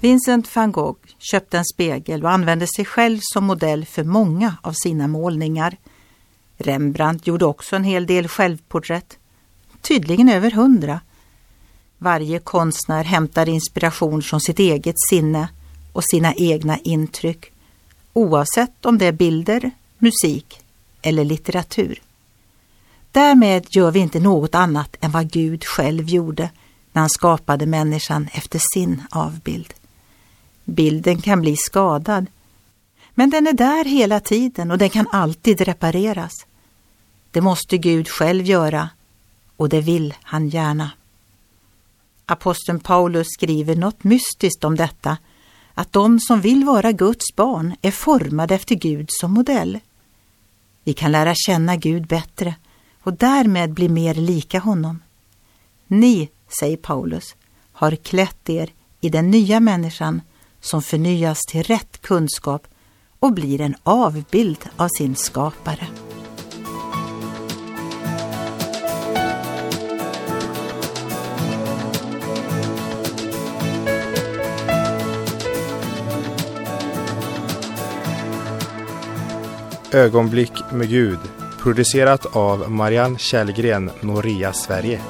Vincent van Gogh köpte en spegel och använde sig själv som modell för många av sina målningar. Rembrandt gjorde också en hel del självporträtt, tydligen över hundra. Varje konstnär hämtar inspiration från sitt eget sinne och sina egna intryck, oavsett om det är bilder, musik eller litteratur. Därmed gör vi inte något annat än vad Gud själv gjorde när han skapade människan efter sin avbild. Bilden kan bli skadad, men den är där hela tiden och den kan alltid repareras. Det måste Gud själv göra och det vill han gärna. Aposteln Paulus skriver något mystiskt om detta, att de som vill vara Guds barn är formade efter Gud som modell. Vi kan lära känna Gud bättre och därmed bli mer lika honom. Ni, säger Paulus, har klätt er i den nya människan som förnyas till rätt kunskap och blir en avbild av sin skapare. Ögonblick med Gud producerat av Marianne Källgren, Noria Sverige.